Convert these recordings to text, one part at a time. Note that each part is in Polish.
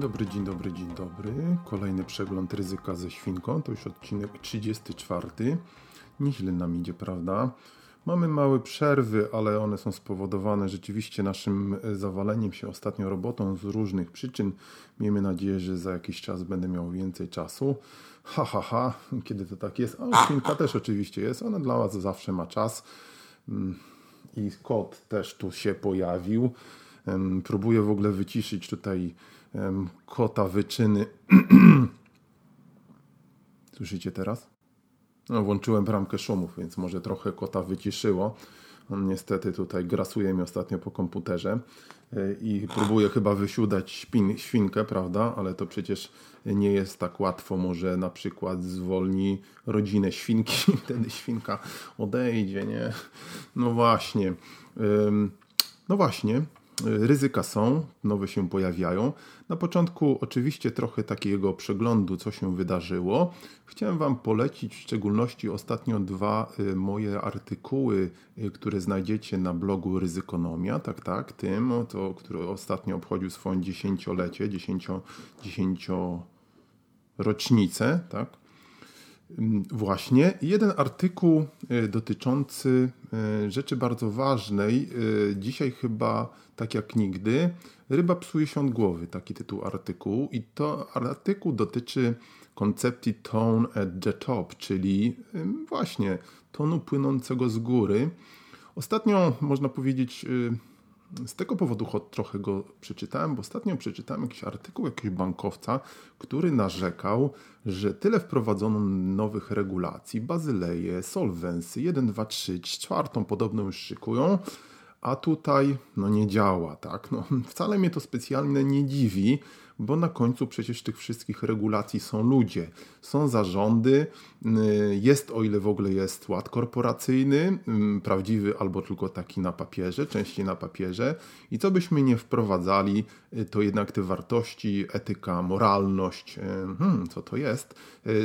Dobry, dzień dobry, dzień dobry. Kolejny przegląd ryzyka ze świnką. To już odcinek 34. Nieźle nam idzie, prawda? Mamy małe przerwy, ale one są spowodowane rzeczywiście naszym zawaleniem się ostatnio robotą z różnych przyczyn. Miejmy nadzieję, że za jakiś czas będę miał więcej czasu. Ha, ha, ha, kiedy to tak jest. A świnka też oczywiście jest. Ona dla Was zawsze ma czas. Mm, I kot też tu się pojawił. Próbuję w ogóle wyciszyć tutaj kota wyczyny. Słyszycie teraz? No, włączyłem bramkę szumów, więc może trochę kota wyciszyło. On niestety tutaj grasuje mi ostatnio po komputerze e, i próbuje chyba wysiudać śpin, świnkę, prawda? Ale to przecież nie jest tak łatwo. Może na przykład zwolni rodzinę świnki, wtedy świnka odejdzie, nie? No właśnie. No właśnie, ryzyka są, nowe się pojawiają. Na początku oczywiście trochę takiego przeglądu, co się wydarzyło. Chciałem Wam polecić w szczególności ostatnio dwa y, moje artykuły, y, które znajdziecie na blogu Ryzykonomia, tak, tak, tym, to, który ostatnio obchodził swoje dziesięciolecie, dziesięcio, dziesięcio rocznicę, tak. Właśnie jeden artykuł e, dotyczący e, rzeczy bardzo ważnej. E, dzisiaj chyba tak jak nigdy. Ryba psuje się od głowy, taki tytuł artykułu. I to artykuł dotyczy koncepcji tone at the top, czyli właśnie tonu płynącego z góry. Ostatnio można powiedzieć z tego powodu trochę go przeczytałem, bo ostatnio przeczytałem jakiś artykuł jakiegoś bankowca, który narzekał, że tyle wprowadzono nowych regulacji, bazyleje, solwensy, 1, 2, 3, czwartą podobną już szykują, a tutaj no nie działa, tak? No, wcale mnie to specjalnie nie dziwi, bo na końcu przecież tych wszystkich regulacji są ludzie, są zarządy, y, jest o ile w ogóle jest ład korporacyjny, y, prawdziwy albo tylko taki na papierze, częściej na papierze i co byśmy nie wprowadzali, y, to jednak te wartości, etyka, moralność, hmm, co to jest,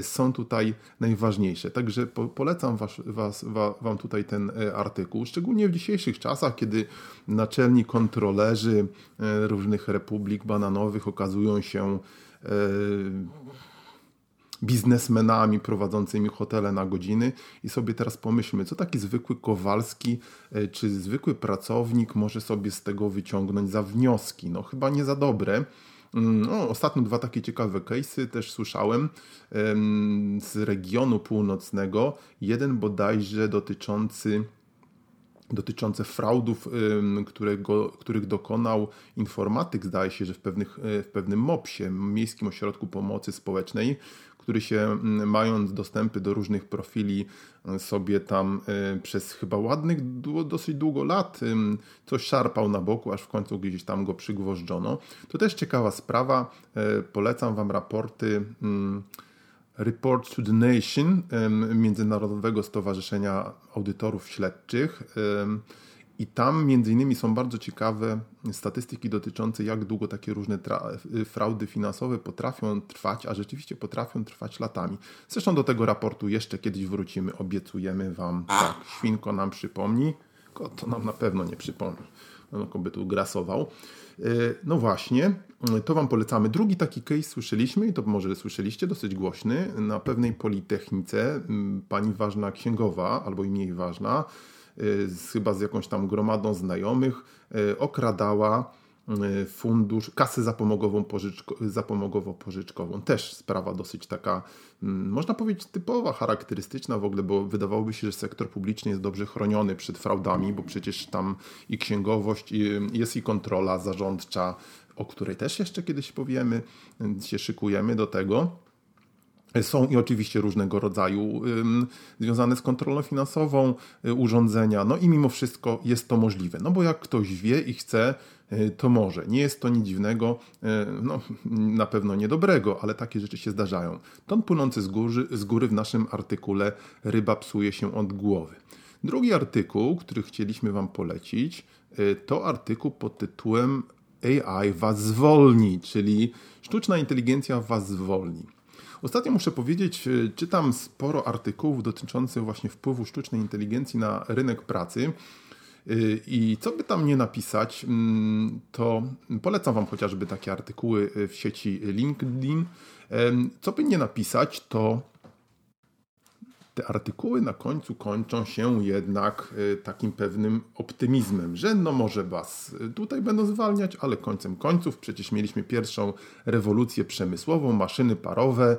są tutaj najważniejsze. Także polecam was, was, Wam tutaj ten artykuł, szczególnie w dzisiejszych czasach, kiedy naczelni kontrolerzy różnych republik bananowych okazują okazują się e, biznesmenami prowadzącymi hotele na godziny i sobie teraz pomyślmy, co taki zwykły Kowalski e, czy zwykły pracownik może sobie z tego wyciągnąć za wnioski. No chyba nie za dobre. Mm, no, ostatnio dwa takie ciekawe case'y też słyszałem z regionu północnego. Jeden bodajże dotyczący dotyczące fraudów, którego, których dokonał informatyk, zdaje się, że w, pewnych, e, w pewnym MOPS-ie, Miejskim Ośrodku Pomocy Społecznej, który się, mając dostępy do różnych profili, e, sobie tam e, przez chyba ładnych, dosyć długo lat coś szarpał na boku, aż w końcu gdzieś tam go przygwożdżono. To też ciekawa sprawa. Polecam Wam raporty Report to the Nation Międzynarodowego Stowarzyszenia Audytorów Śledczych. I tam między innymi są bardzo ciekawe statystyki dotyczące jak długo takie różne fraudy finansowe potrafią trwać, a rzeczywiście potrafią trwać latami. Zresztą do tego raportu jeszcze kiedyś wrócimy, obiecujemy Wam. Tak, świnko nam przypomni, kot to nam na pewno nie przypomni. No, by tu grasował. Y, no właśnie, to Wam polecamy. Drugi taki case słyszeliśmy, i to może słyszeliście, dosyć głośny, na pewnej politechnice pani ważna księgowa, albo i mniej ważna, y, chyba z jakąś tam gromadą znajomych, okradała fundusz, kasę zapomogową, pożyczko, zapomogowo-pożyczkową. Też sprawa dosyć taka, mm, można powiedzieć, typowa, charakterystyczna w ogóle, bo wydawałoby się, że sektor publiczny jest dobrze chroniony przed fraudami, bo przecież tam i księgowość, i, jest i kontrola zarządcza, o której też jeszcze kiedyś powiemy, się szykujemy do tego. Są i oczywiście różnego rodzaju związane z kontrolą finansową y, urządzenia, no i mimo wszystko jest to możliwe. No bo jak ktoś wie i chce, y, to może. Nie jest to nic dziwnego, y, no na pewno niedobrego, ale takie rzeczy się zdarzają. Ton płynący z góry, z góry w naszym artykule Ryba psuje się od głowy. Drugi artykuł, który chcieliśmy Wam polecić, to artykuł pod tytułem AI was zwolni, czyli sztuczna inteligencja was zwolni. Ostatnio muszę powiedzieć, e, czytam sporo artykułów dotyczących właśnie wpływu sztucznej inteligencji na rynek pracy. E, I co by tam nie napisać, mm, to polecam Wam chociażby takie artykuły w sieci LinkedIn. Co by nie napisać, to te artykuły na końcu kończą się jednak e, takim pewnym optymizmem, że no może was tutaj będą zwalniać, ale końcem końców przecież mieliśmy pierwszą rewolucję przemysłową, maszyny parowe,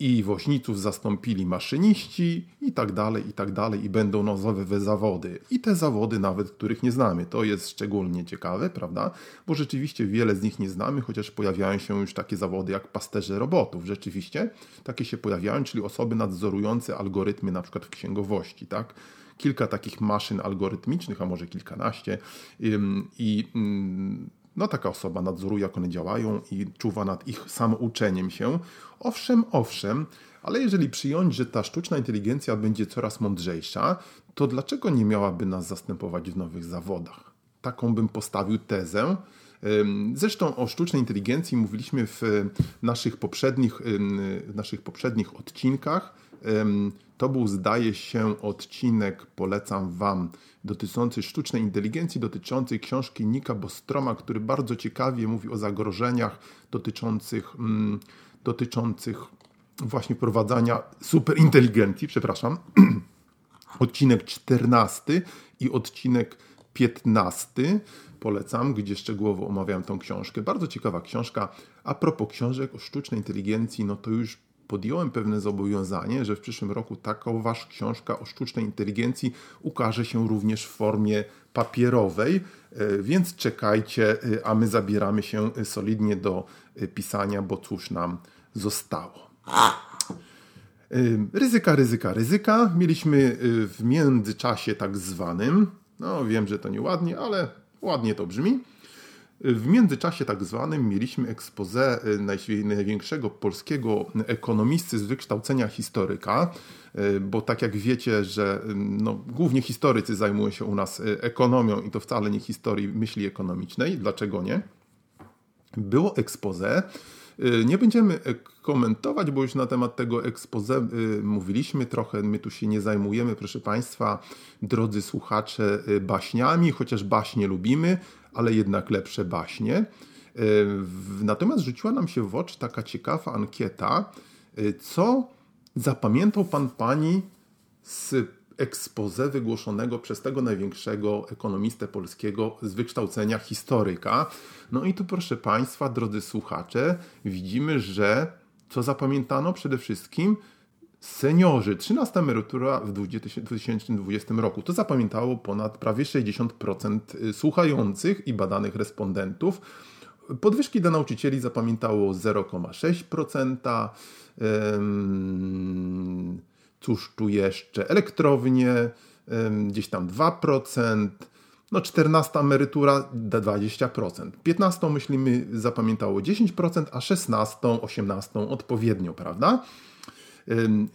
i woźniców zastąpili maszyniści i tak dalej, i tak dalej, i będą nowe zawody. I te zawody nawet, których nie znamy. To jest szczególnie ciekawe, prawda? Bo rzeczywiście wiele z nich nie znamy, chociaż pojawiają się już takie zawody jak pasterze robotów. Rzeczywiście takie się pojawiają, czyli osoby nadzorujące algorytmy na przykład w księgowości, tak? Kilka takich maszyn algorytmicznych, a może kilkanaście i no taka osoba nadzoruje, jak one działają i czuwa nad ich samouczeniem się. Owszem, owszem, ale jeżeli przyjąć, że ta sztuczna inteligencja będzie coraz mądrzejsza, to dlaczego nie miałaby nas zastępować w nowych zawodach? Taką bym postawił tezę. Zresztą o sztucznej inteligencji mówiliśmy w naszych poprzednich, w naszych poprzednich odcinkach. To był, zdaje się, odcinek, polecam Wam, dotyczący sztucznej inteligencji, dotyczący książki Nika Bostroma, który bardzo ciekawie mówi o zagrożeniach dotyczących, mm, dotyczących właśnie prowadzenia superinteligencji, przepraszam. odcinek 14 i odcinek 15 polecam, gdzie szczegółowo omawiam tą książkę. Bardzo ciekawa książka. A propos książek o sztucznej inteligencji, no to już podjąłem pewne zobowiązanie, że w przyszłym roku wasz książka o sztucznej inteligencji ukaże się również w formie papierowej, e, więc czekajcie, e, a my zabieramy się solidnie do e, pisania, bo cóż nam zostało. Ryzyka, ryzyka, ryzyka. Mieliśmy w międzyczasie tak zwanym, no wiem, że to nieładnie, ale ładnie to brzmi. W międzyczasie tak zwanym mieliśmy ekspozę y, największego polskiego ekonomisty z wykształcenia historyka, y, bo tak jak wiecie, że y, no, głównie historycy zajmują się u nas ekonomią i to wcale nie historii myśli ekonomicznej. Dlaczego nie? Było ekspozę. Nie będziemy komentować, bo już na temat tego expose mówiliśmy trochę. My tu się nie zajmujemy, proszę Państwa, drodzy słuchacze, baśniami, chociaż baśnie lubimy, ale jednak lepsze baśnie. Natomiast rzuciła nam się w oczy taka ciekawa ankieta, co zapamiętał pan pani z expose wygłoszonego przez tego największego ekonomistę polskiego z wykształcenia historyka. No i tu proszę Państwa, drodzy słuchacze, widzimy, że co zapamiętano przede wszystkim seniorzy. 13 emerytura w 2020 roku. To zapamiętało ponad prawie 60% y, słuchających i badanych respondentów. Podwyżki dla nauczycieli zapamiętało 0,6%. Cóż tu jeszcze? Elektrownie gdzieś tam 2%. No 14 emerytura 20%. 15 myślimy zapamiętało 10%, a 16, 18 odpowiednio, prawda?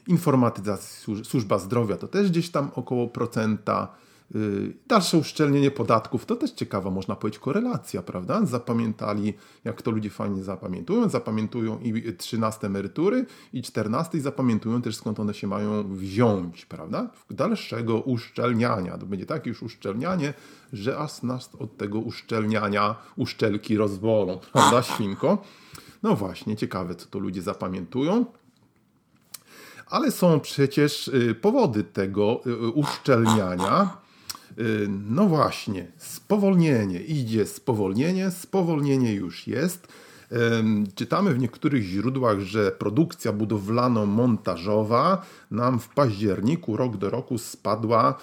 Informatyzacja, służba zdrowia to też gdzieś tam około procenta. Y, dalsze uszczelnienie podatków to też ciekawa, można powiedzieć, korelacja, prawda? Zapamiętali, jak to ludzie fajnie zapamiętują, zapamiętują i 13 emerytury, i 14 i zapamiętują też skąd one się mają wziąć, prawda? Dalszego uszczelniania. To będzie takie już uszczelnianie, że aż nas od tego uszczelniania uszczelki rozwolą, prawda, świnko? No właśnie, ciekawe, co to ludzie zapamiętują ale są przecież y, powody tego y, uszczelniania. No właśnie, spowolnienie, idzie spowolnienie, spowolnienie już jest. Czytamy w niektórych źródłach, że produkcja budowlano-montażowa nam w październiku rok do roku spadła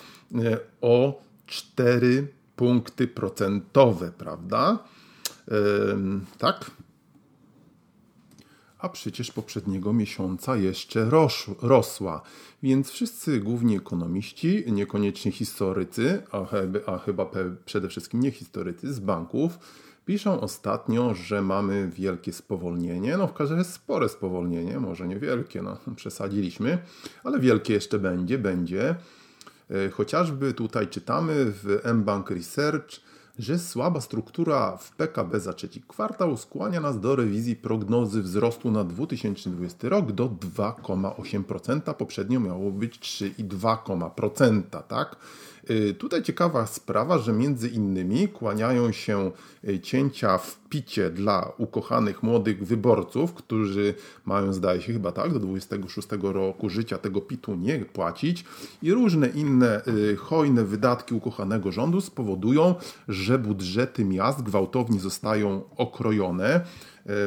o 4 punkty procentowe, prawda? Tak? A przecież poprzedniego miesiąca jeszcze ros rosła. Więc wszyscy główni ekonomiści, niekoniecznie historycy, a, a chyba przede wszystkim nie historycy z banków, piszą ostatnio, że mamy wielkie spowolnienie. No w każdym razie spore spowolnienie, może nie wielkie, no przesadziliśmy, ale wielkie jeszcze będzie, będzie. E, chociażby tutaj czytamy w mBank Research, że słaba struktura w PKB za trzeci kwartał skłania nas do rewizji prognozy wzrostu na 2020 rok do 2,8%. Poprzednio miało być 3,2%, tak? Y, tutaj ciekawa sprawa, że między innymi kłaniają się y, cięcia w picie dla ukochanych młodych wyborców, którzy mają, zdaje się chyba tak, do 26 roku życia tego pitu nie płacić. I różne inne y, hojne wydatki ukochanego rządu spowodują, że budżety miast gwałtownie zostają okrojone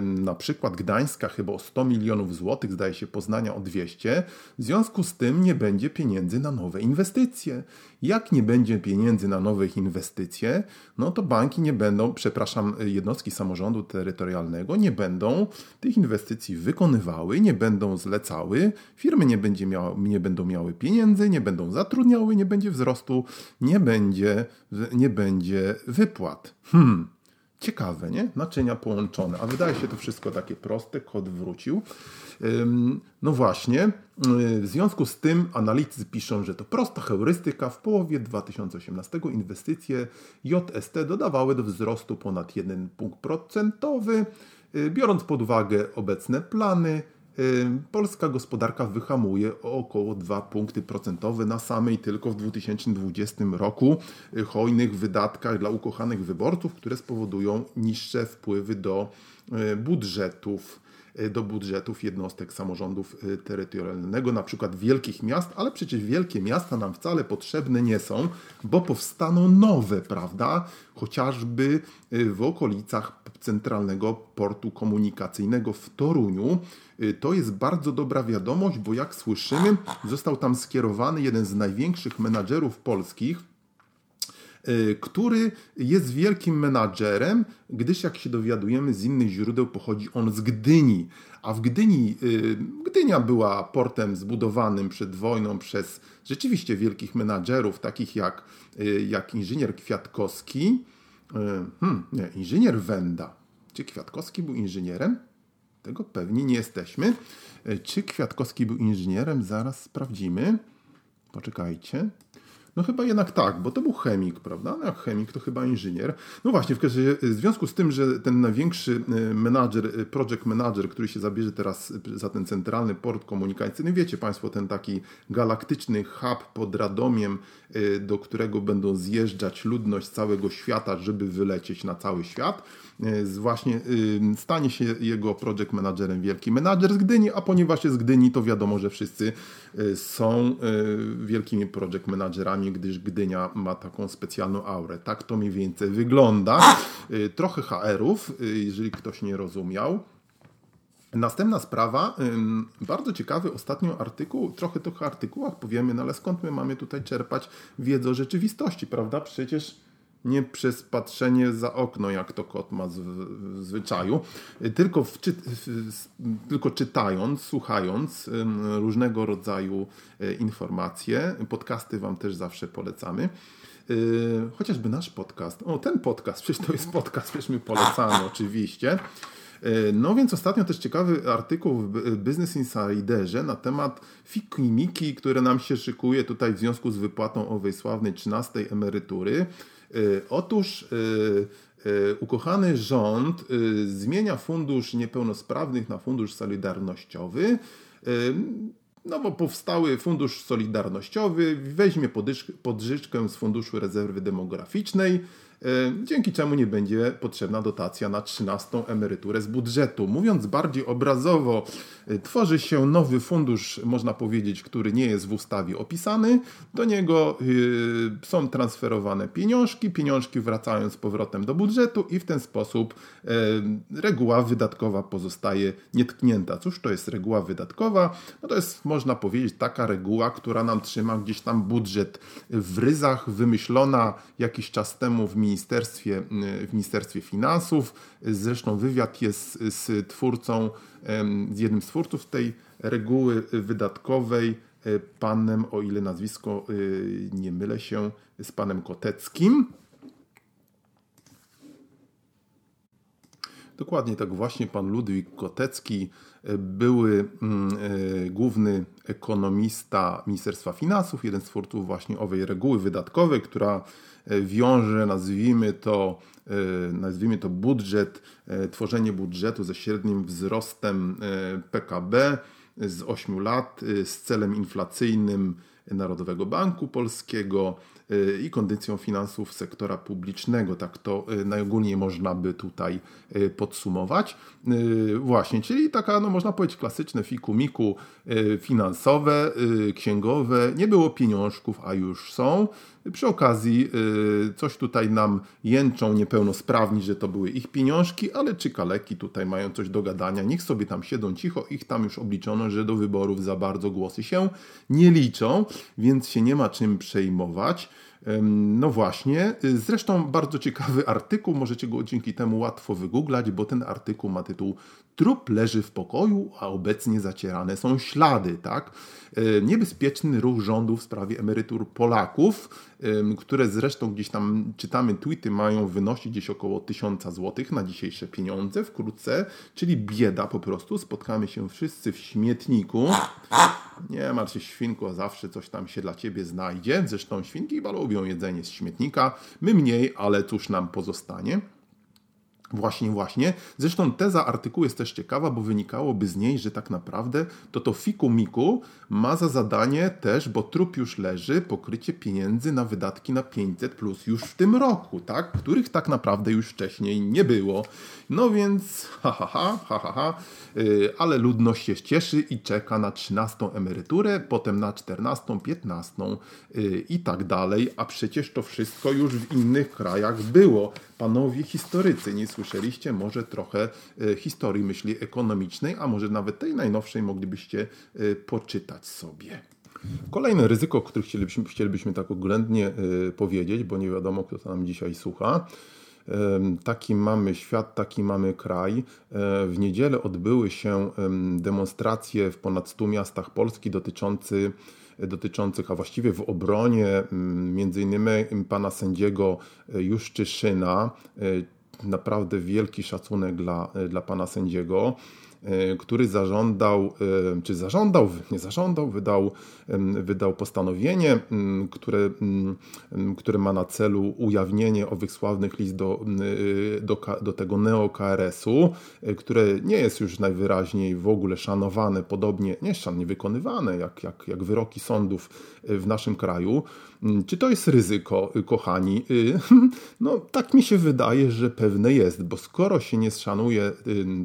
na przykład Gdańska chyba o 100 milionów złotych, zdaje się Poznania o 200. W związku z tym nie będzie pieniędzy na nowe inwestycje. Jak nie będzie pieniędzy na nowe inwestycje, no to banki nie będą, przepraszam, jednostki samorządu terytorialnego nie będą tych inwestycji wykonywały, nie będą zlecały, firmy nie, będzie nie będą miały pieniędzy, nie będą zatrudniały, nie będzie wzrostu, nie będzie, nie będzie wypłat. Hmm. Ciekawe, nie? Naczynia połączone. A wydaje się to wszystko takie proste, kod wrócił. No właśnie, w związku z tym analitycy piszą, że to prosta heurystyka. W połowie 2018 inwestycje JST dodawały do wzrostu ponad 1 punkt procentowy, y, biorąc pod uwagę obecne plany polska gospodarka wyhamuje o około 2 punkty procentowe na samej tylko w 2020 roku y, hojnych wydatkach dla ukochanych wyborców, które spowodują niższe wpływy do y, budżetów do budżetów jednostek samorządów terytorialnego, na przykład wielkich miast, ale przecież wielkie miasta nam wcale potrzebne nie są, bo powstaną nowe, prawda? Chociażby w okolicach centralnego portu komunikacyjnego w Toruniu to jest bardzo dobra wiadomość, bo jak słyszymy, został tam skierowany jeden z największych menadżerów polskich, który jest wielkim menadżerem, gdyż jak się dowiadujemy z innych źródeł pochodzi on z Gdyni. A w Gdyni, y, Gdynia była portem zbudowanym przed wojną przez rzeczywiście wielkich menadżerów, takich jak, jak inżynier Kwiatkowski, hmm, nie, inżynier Wenda. Czy Kwiatkowski był inżynierem? Tego pewni nie jesteśmy. Czy Kwiatkowski był inżynierem? Zaraz sprawdzimy. Poczekajcie. No chyba jednak tak, bo to był chemik, prawda? No jak chemik to chyba inżynier. No właśnie, w, w związku z tym, że ten największy e, menadżer, e, project manager, który się zabierze teraz za ten centralny port komunikacyjny, wiecie Państwo, ten taki galaktyczny hub pod Radomiem, do którego będą zjeżdżać ludność całego świata, żeby wylecieć na cały świat E, właśnie y, stanie się jego project managerem wielki menadżer z Gdyni, a ponieważ jest z Gdyni, to wiadomo, że wszyscy y, są y, wielkimi project managerami, gdyż Gdynia ma taką specjalną aurę. Tak to mniej więcej wygląda. Trochę HR-ów, jeżeli ktoś nie rozumiał. Następna sprawa, bardzo ciekawy ostatnio artykuł, trochę tych artykułach powiemy, no ale skąd my mamy tutaj czerpać wiedzę o rzeczywistości, prawda? Przecież nie przez patrzenie za okno, jak to kot ma z, w zwyczaju, tylko, w, tylko czytając, słuchając różnego rodzaju e, informacje. Podcasty Wam też zawsze polecamy. E, chociażby nasz podcast. O, ten podcast, przecież to jest podcast, przecież my polecamy oczywiście. E, no więc ostatnio też ciekawy artykuł w Business Insiderze na temat fikimiki, które nam się szykuje tutaj w związku z wypłatą owej sławnej 13 emerytury. Y, otóż y, y, ukochany rząd zmienia fundusz niepełnosprawnych na fundusz solidarnościowy. No bo powstały fundusz solidarnościowy, weźmie podżyczkę z funduszu rezerwy demograficznej, dzięki czemu nie będzie potrzebna dotacja na 13 emeryturę z budżetu. Mówiąc bardziej obrazowo, e, tworzy się nowy fundusz, można powiedzieć, który nie jest w ustawie opisany. Do niego e, są transferowane pieniążki, pieniążki wracają z powrotem do budżetu i w ten sposób reguła wydatkowa pozostaje nietknięta. Cóż to jest reguła wydatkowa? No to jest, można powiedzieć, taka reguła, która nam trzyma gdzieś tam budżet w ryzach, wymyślona jakiś czas temu w Ministerstwie, w Ministerstwie Finansów. Zresztą wywiad jest z twórcą, z jednym z twórców tej reguły wydatkowej, panem, o ile nazwisko nie mylę się, z panem Koteckim. Dokładnie tak właśnie pan Ludwik Kotecki, e, były mm, e, główny ekonomista Ministerstwa Finansów, jeden z twórców właśnie owej reguły wydatkowej, która e, wiąże, nazwijmy to, nazwijmy to budżet, tworzenie budżetu ze średnim wzrostem PKB z 8 lat, z celem inflacyjnym Narodowego Banku Polskiego, i kondycją finansów sektora publicznego. Tak to y, najogólniej można by tutaj y, podsumować. Właśnie, czyli taka, no można powiedzieć, klasyczne fiku-miku finansowe, księgowe. Nie było pieniążków, a już są. Przy okazji coś tutaj nam jęczą niepełnosprawni, że to były ich pieniążki, ale czy kaleki tutaj mają coś do gadania, niech sobie tam siedzą cicho, ich tam już obliczono, że do wyborów za bardzo głosy się nie liczą, więc się nie ma czym przejmować. No właśnie, y, zresztą bardzo ciekawy artykuł, możecie go dzięki temu łatwo wygooglać, bo ten artykuł ma tytuł Trup leży w pokoju, a obecnie zacierane są ślady, tak? E, niebezpieczny ruch rządu w sprawie emerytur Polaków, które zresztą gdzieś tam czytamy tweety mają wynosić gdzieś około 1000 zł na dzisiejsze pieniądze wkrótce, czyli bieda po prostu. Spotkamy się wszyscy w śmietniku. Nie martw się świnku, a zawsze coś tam się dla ciebie znajdzie. Zresztą świnki chyba lubią jedzenie z śmietnika. My mniej, ale cóż nam pozostanie. Właśnie, właśnie. Zresztą teza artykułu jest też ciekawa, bo wynikałoby z niej, że tak naprawdę to to fiku miku ma za zadanie też, bo trup już leży, pokrycie pieniędzy na wydatki na 500 plus już w tym roku, tak? Których tak naprawdę już wcześniej nie było. No więc ha ha ha, ha, ha, ha. Yy, ale ludność się cieszy i czeka na 13 emeryturę, potem na 14, 15 yy, i tak dalej, a przecież to wszystko już w innych krajach było. Panowie historycy, nie słyszeliście może trochę yy, historii myśli ekonomicznej, a może nawet tej najnowszej moglibyście yy, poczytać sobie. Kolejne ryzyko, o którym chcielibyśmy, chcielibyśmy tak oględnie yy, powiedzieć, bo nie wiadomo, kto to nam dzisiaj słucha, Taki mamy świat, taki mamy kraj. E, w niedzielę odbyły się demonstracje w ponad 100 miastach Polski dotyczący, dotyczących, a właściwie w obronie między innymi pana sędziego e, Juszczyszyna. E, naprawdę wielki szacunek dla, dla pana sędziego. E, który zażądał, e, czy zażądał, nie zażądał, wydał, wydał postanowienie, które, które ma na celu ujawnienie owych sławnych list do, e, do, do tego neo-KRS-u, które nie jest już najwyraźniej w ogóle szanowane, podobnie, nie szan, wykonywane, jak, jak, jak wyroki sądów w naszym kraju. Czy to jest ryzyko, kochani? No, tak mi się wydaje, że pewne jest, bo skoro się nie szanuje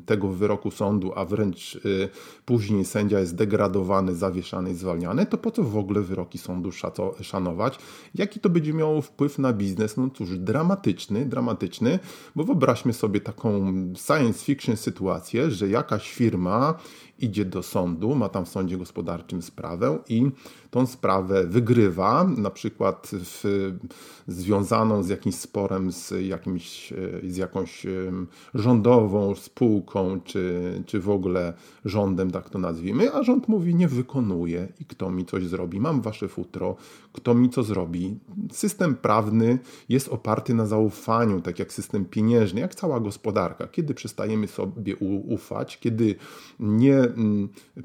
tego wyroku sądu, a wręcz y, później sędzia jest degradowany, zawieszany i zwalniany, to po co w ogóle wyroki sądu szanować? Jaki to będzie miało wpływ na biznes? No cóż, dramatyczny, dramatyczny, bo wyobraźmy sobie taką science fiction sytuację, że jakaś firma idzie do sądu, ma tam w sądzie gospodarczym sprawę i tą sprawę wygrywa, na przykład w, związaną z jakimś sporem z, jakimś, z jakąś rządową spółką, czy, czy w ogóle rządem, tak to nazwijmy, a rząd mówi, nie wykonuje i kto mi coś zrobi, mam wasze futro, kto mi co zrobi. System prawny jest oparty na zaufaniu, tak jak system pieniężny, jak cała gospodarka. Kiedy przestajemy sobie ufać, kiedy nie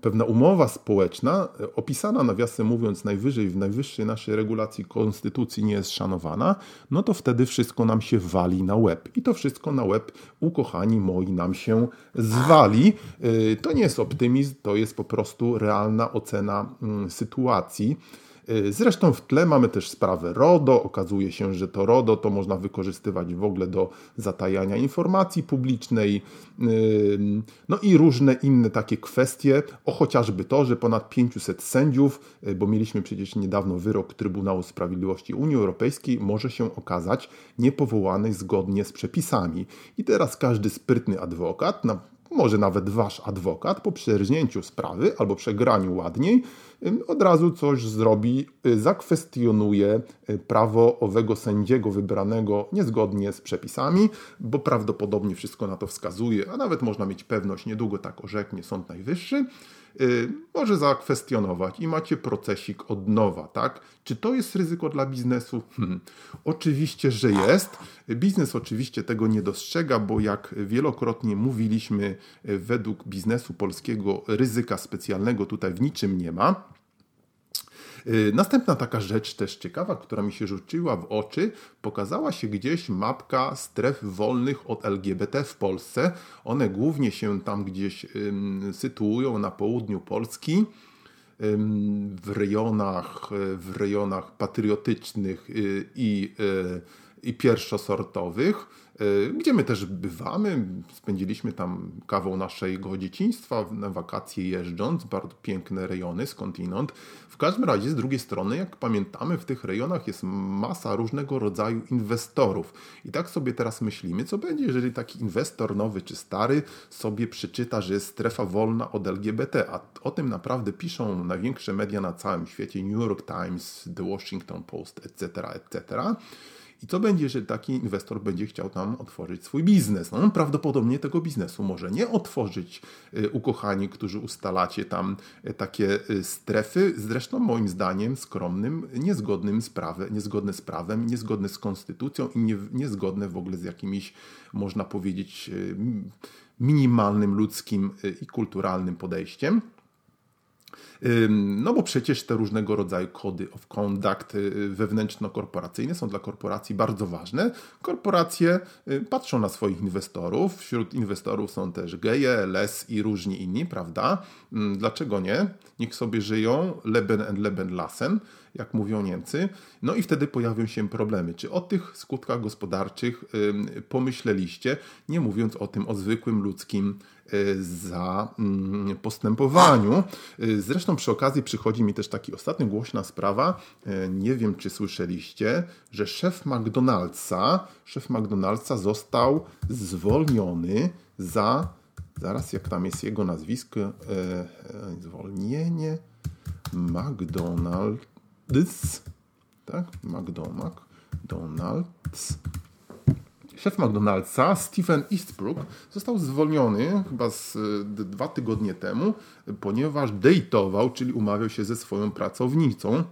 pewna umowa społeczna, e, opisana nawiasem mówiąc najwyżej w najwyższej naszej regulacji konstytucji nie jest szanowana, no to wtedy wszystko nam się wali na łeb. I to wszystko na łeb, ukochani moi, nam się zwali. E, to nie jest optymizm, to jest po prostu realna ocena mm, sytuacji. Y, zresztą w tle mamy też sprawę RODO. Okazuje się, że to RODO to można wykorzystywać w ogóle do zatajania informacji publicznej. Y, no i różne inne takie kwestie, o chociażby to, że ponad 500 sędziów, y, bo mieliśmy przecież niedawno wyrok Trybunału Sprawiedliwości Unii Europejskiej, może się okazać niepowołanych zgodnie z przepisami. I teraz każdy sprytny adwokat na może nawet wasz adwokat po przerżnięciu sprawy albo przegraniu ładniej od razu coś zrobi, y, zakwestionuje y, prawo owego sędziego wybranego niezgodnie z przepisami, bo prawdopodobnie wszystko na to wskazuje, a nawet można mieć pewność, niedługo tak orzeknie Sąd Najwyższy, może zakwestionować i macie procesik od nowa, tak? Czy to jest ryzyko dla biznesu? Hmm. Oczywiście, że jest. Biznes oczywiście tego nie dostrzega, bo jak wielokrotnie mówiliśmy, y, według biznesu polskiego ryzyka specjalnego tutaj w niczym nie ma. Y, następna taka rzecz też ciekawa, która mi się rzuciła w oczy, pokazała się gdzieś mapka stref wolnych od LGBT w Polsce. One głównie się tam gdzieś sytuują na południu Polski w rejonach, w rejonach patriotycznych y, i, y, i pierwszosortowych Y, gdzie my też bywamy. Spędziliśmy tam kawał naszego dzieciństwa na wakacje jeżdżąc, bardzo piękne rejony skądinąd. W każdym razie, z drugiej strony, jak pamiętamy, w tych rejonach jest masa różnego rodzaju inwestorów. I tak sobie teraz myślimy, co będzie, jeżeli taki inwestor nowy czy stary sobie przeczyta, że jest strefa wolna od LGBT, a o tym naprawdę piszą największe media na całym świecie, New York Times, The Washington Post, etc., etc., i co będzie, jeżeli taki inwestor będzie chciał tam otworzyć swój biznes? No, on prawdopodobnie tego biznesu może nie otworzyć, y, ukochani, którzy ustalacie tam y, takie y, strefy, zresztą moim zdaniem skromnym, niezgodnym z prawem, niezgodne z prawem, niezgodne z konstytucją i nie, niezgodne w ogóle z jakimiś, można powiedzieć, minimalnym ludzkim i kulturalnym podejściem. No bo przecież te różnego rodzaju kody of conduct y, wewnętrzno-korporacyjne są dla korporacji bardzo ważne. Korporacje y, patrzą na swoich inwestorów. Wśród inwestorów są też geje, les i różni inni, prawda? Dlaczego nie? Niech sobie żyją leben and leben lassen, jak mówią Niemcy. No i wtedy pojawią się problemy. Czy o tych skutkach gospodarczych pomyśleliście, nie mówiąc o tym o zwykłym ludzkim za mm, postępowaniu. Y, zresztą przy okazji przychodzi mi też taki ostatnio głośna sprawa, y, nie wiem czy słyszeliście, że szef McDonald'sa, szef McDonald'sa został zwolniony za, zaraz jak tam jest jego nazwisko, e, e, zwolnienie McDonald's, tak? McDonald's szef McDonald'sa, Stephen Eastbrook, został zwolniony chyba z dwa tygodnie temu, ponieważ dejtował, czyli umawiał się ze swoją pracownicą.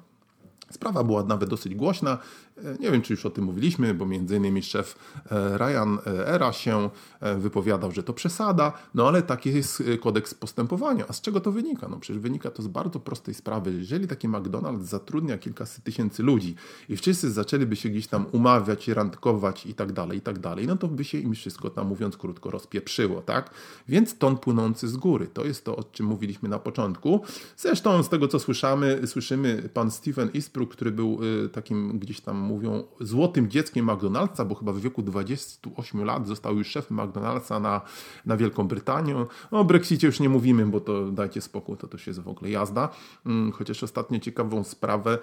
Sprawa była nawet dosyć głośna. E, nie wiem, czy już o tym mówiliśmy, bo między innymi szef e, Ryan e, Era się wypowiadał, że to przesada, no ale taki jest kodeks postępowania. A z czego to wynika? No przecież wynika to z bardzo prostej sprawy. Jeżeli taki McDonald's zatrudnia kilkaset tysięcy ludzi i wszyscy zaczęliby się gdzieś tam umawiać, randkować i tak dalej, i tak dalej, no to by się im wszystko tam, mówiąc krótko, rozpieprzyło, tak? Więc ton płynący z góry, to jest to, o czym mówiliśmy na początku. Zresztą z tego, co słyszymy, słyszymy pan Stephen Eastbrook, który był takim gdzieś tam mówią złotym dzieckiem McDonald'sa, bo chyba w wieku 28 lat został już szefem McDonald'sa na, na Wielką Brytanię. O Brexicie już nie mówimy, bo to dajcie spokój, to też jest w ogóle jazda. Mm, chociaż ostatnio ciekawą sprawę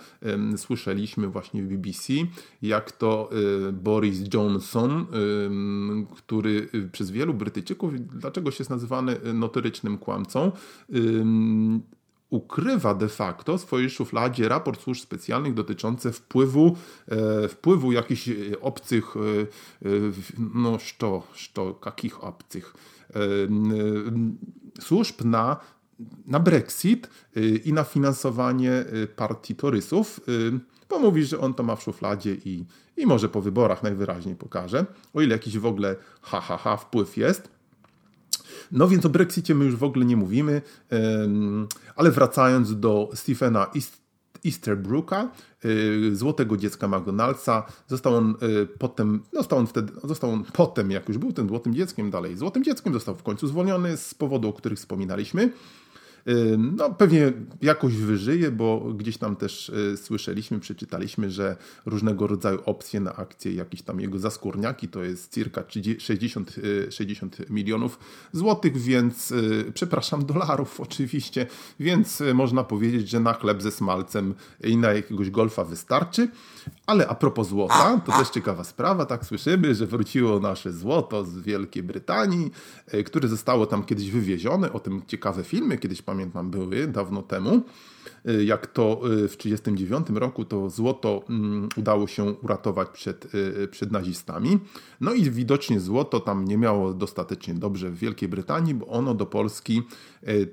słyszeliśmy właśnie w BBC, jak to um, Boris Johnson, który y, przez wielu Brytyjczyków, dlaczego się jest nazywany y, notorycznym kłamcą, ukrywa de facto w swojej szufladzie raport służb specjalnych dotyczący wpływu, e, wpływu jakichś e, obcych, e, e, no što, što, jakich obcych e, służb na, na Brexit e, i na finansowanie partii torysów, bo mówi, że on to ma w szufladzie i, i może po wyborach najwyraźniej pokaże, o ile jakiś w ogóle ha, ha, ha wpływ jest. No więc o Brexicie my już w ogóle nie mówimy, ale wracając do Stephena Easterbrooka, y, złotego dziecka McDonald'sa. Został on y, potem, został on wtedy, został on potem, jak już był tym złotym dzieckiem dalej, złotym dzieckiem został w końcu zwolniony z powodu, o których wspominaliśmy. No, pewnie jakoś wyżyje, bo gdzieś tam też słyszeliśmy, przeczytaliśmy, że różnego rodzaju opcje na akcje, jakieś tam jego zaskórniaki, to jest circa 60, 60 milionów złotych, więc przepraszam, dolarów oczywiście, więc można powiedzieć, że na chleb ze smalcem i na jakiegoś golfa wystarczy. Ale a propos złota, to też ciekawa sprawa, tak słyszymy, że wróciło nasze złoto z Wielkiej Brytanii, które zostało tam kiedyś wywiezione. O tym ciekawe filmy kiedyś pamiętam były dawno temu. Y, jak to y, w 1939 roku to złoto mm, udało się uratować przed, y, przed nazistami. No i widocznie złoto tam nie miało dostatecznie dobrze w Wielkiej Brytanii, bo ono do Polski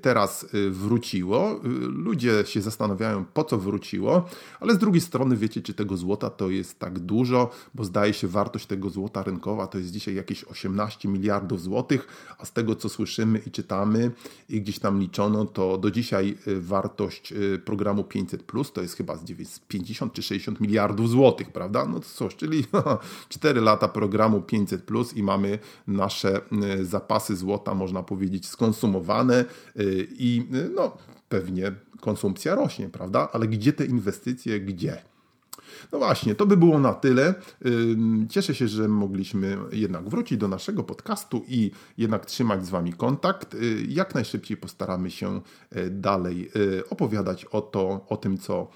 teraz wróciło. Ludzie się zastanawiają, po co wróciło, ale z drugiej strony wiecie, czy tego złota to jest tak dużo, bo zdaje się wartość tego złota rynkowa to jest dzisiaj jakieś 18 miliardów złotych, a z tego co słyszymy i czytamy i gdzieś tam liczono, to do dzisiaj wartość programu 500, to jest chyba z 50 czy 60 miliardów złotych, prawda? No cóż, czyli 4 lata programu 500 i mamy nasze y, zapasy złota, można powiedzieć, skonsumowane y, i y, no pewnie konsumpcja rośnie, prawda? Ale gdzie te inwestycje, gdzie? No właśnie, to by było na tyle. Cieszę się, że mogliśmy jednak wrócić do naszego podcastu i jednak trzymać z Wami kontakt. Y, jak najszybciej postaramy się y, dalej y, opowiadać o, to, o tym, co,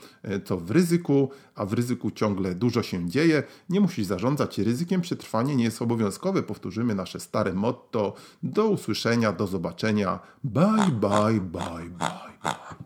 co w ryzyku, a w ryzyku ciągle dużo się dzieje. Nie musisz zarządzać ryzykiem, przetrwanie nie jest obowiązkowe. Powtórzymy nasze stare motto. Do usłyszenia, do zobaczenia. Bye, bye, bye. bye.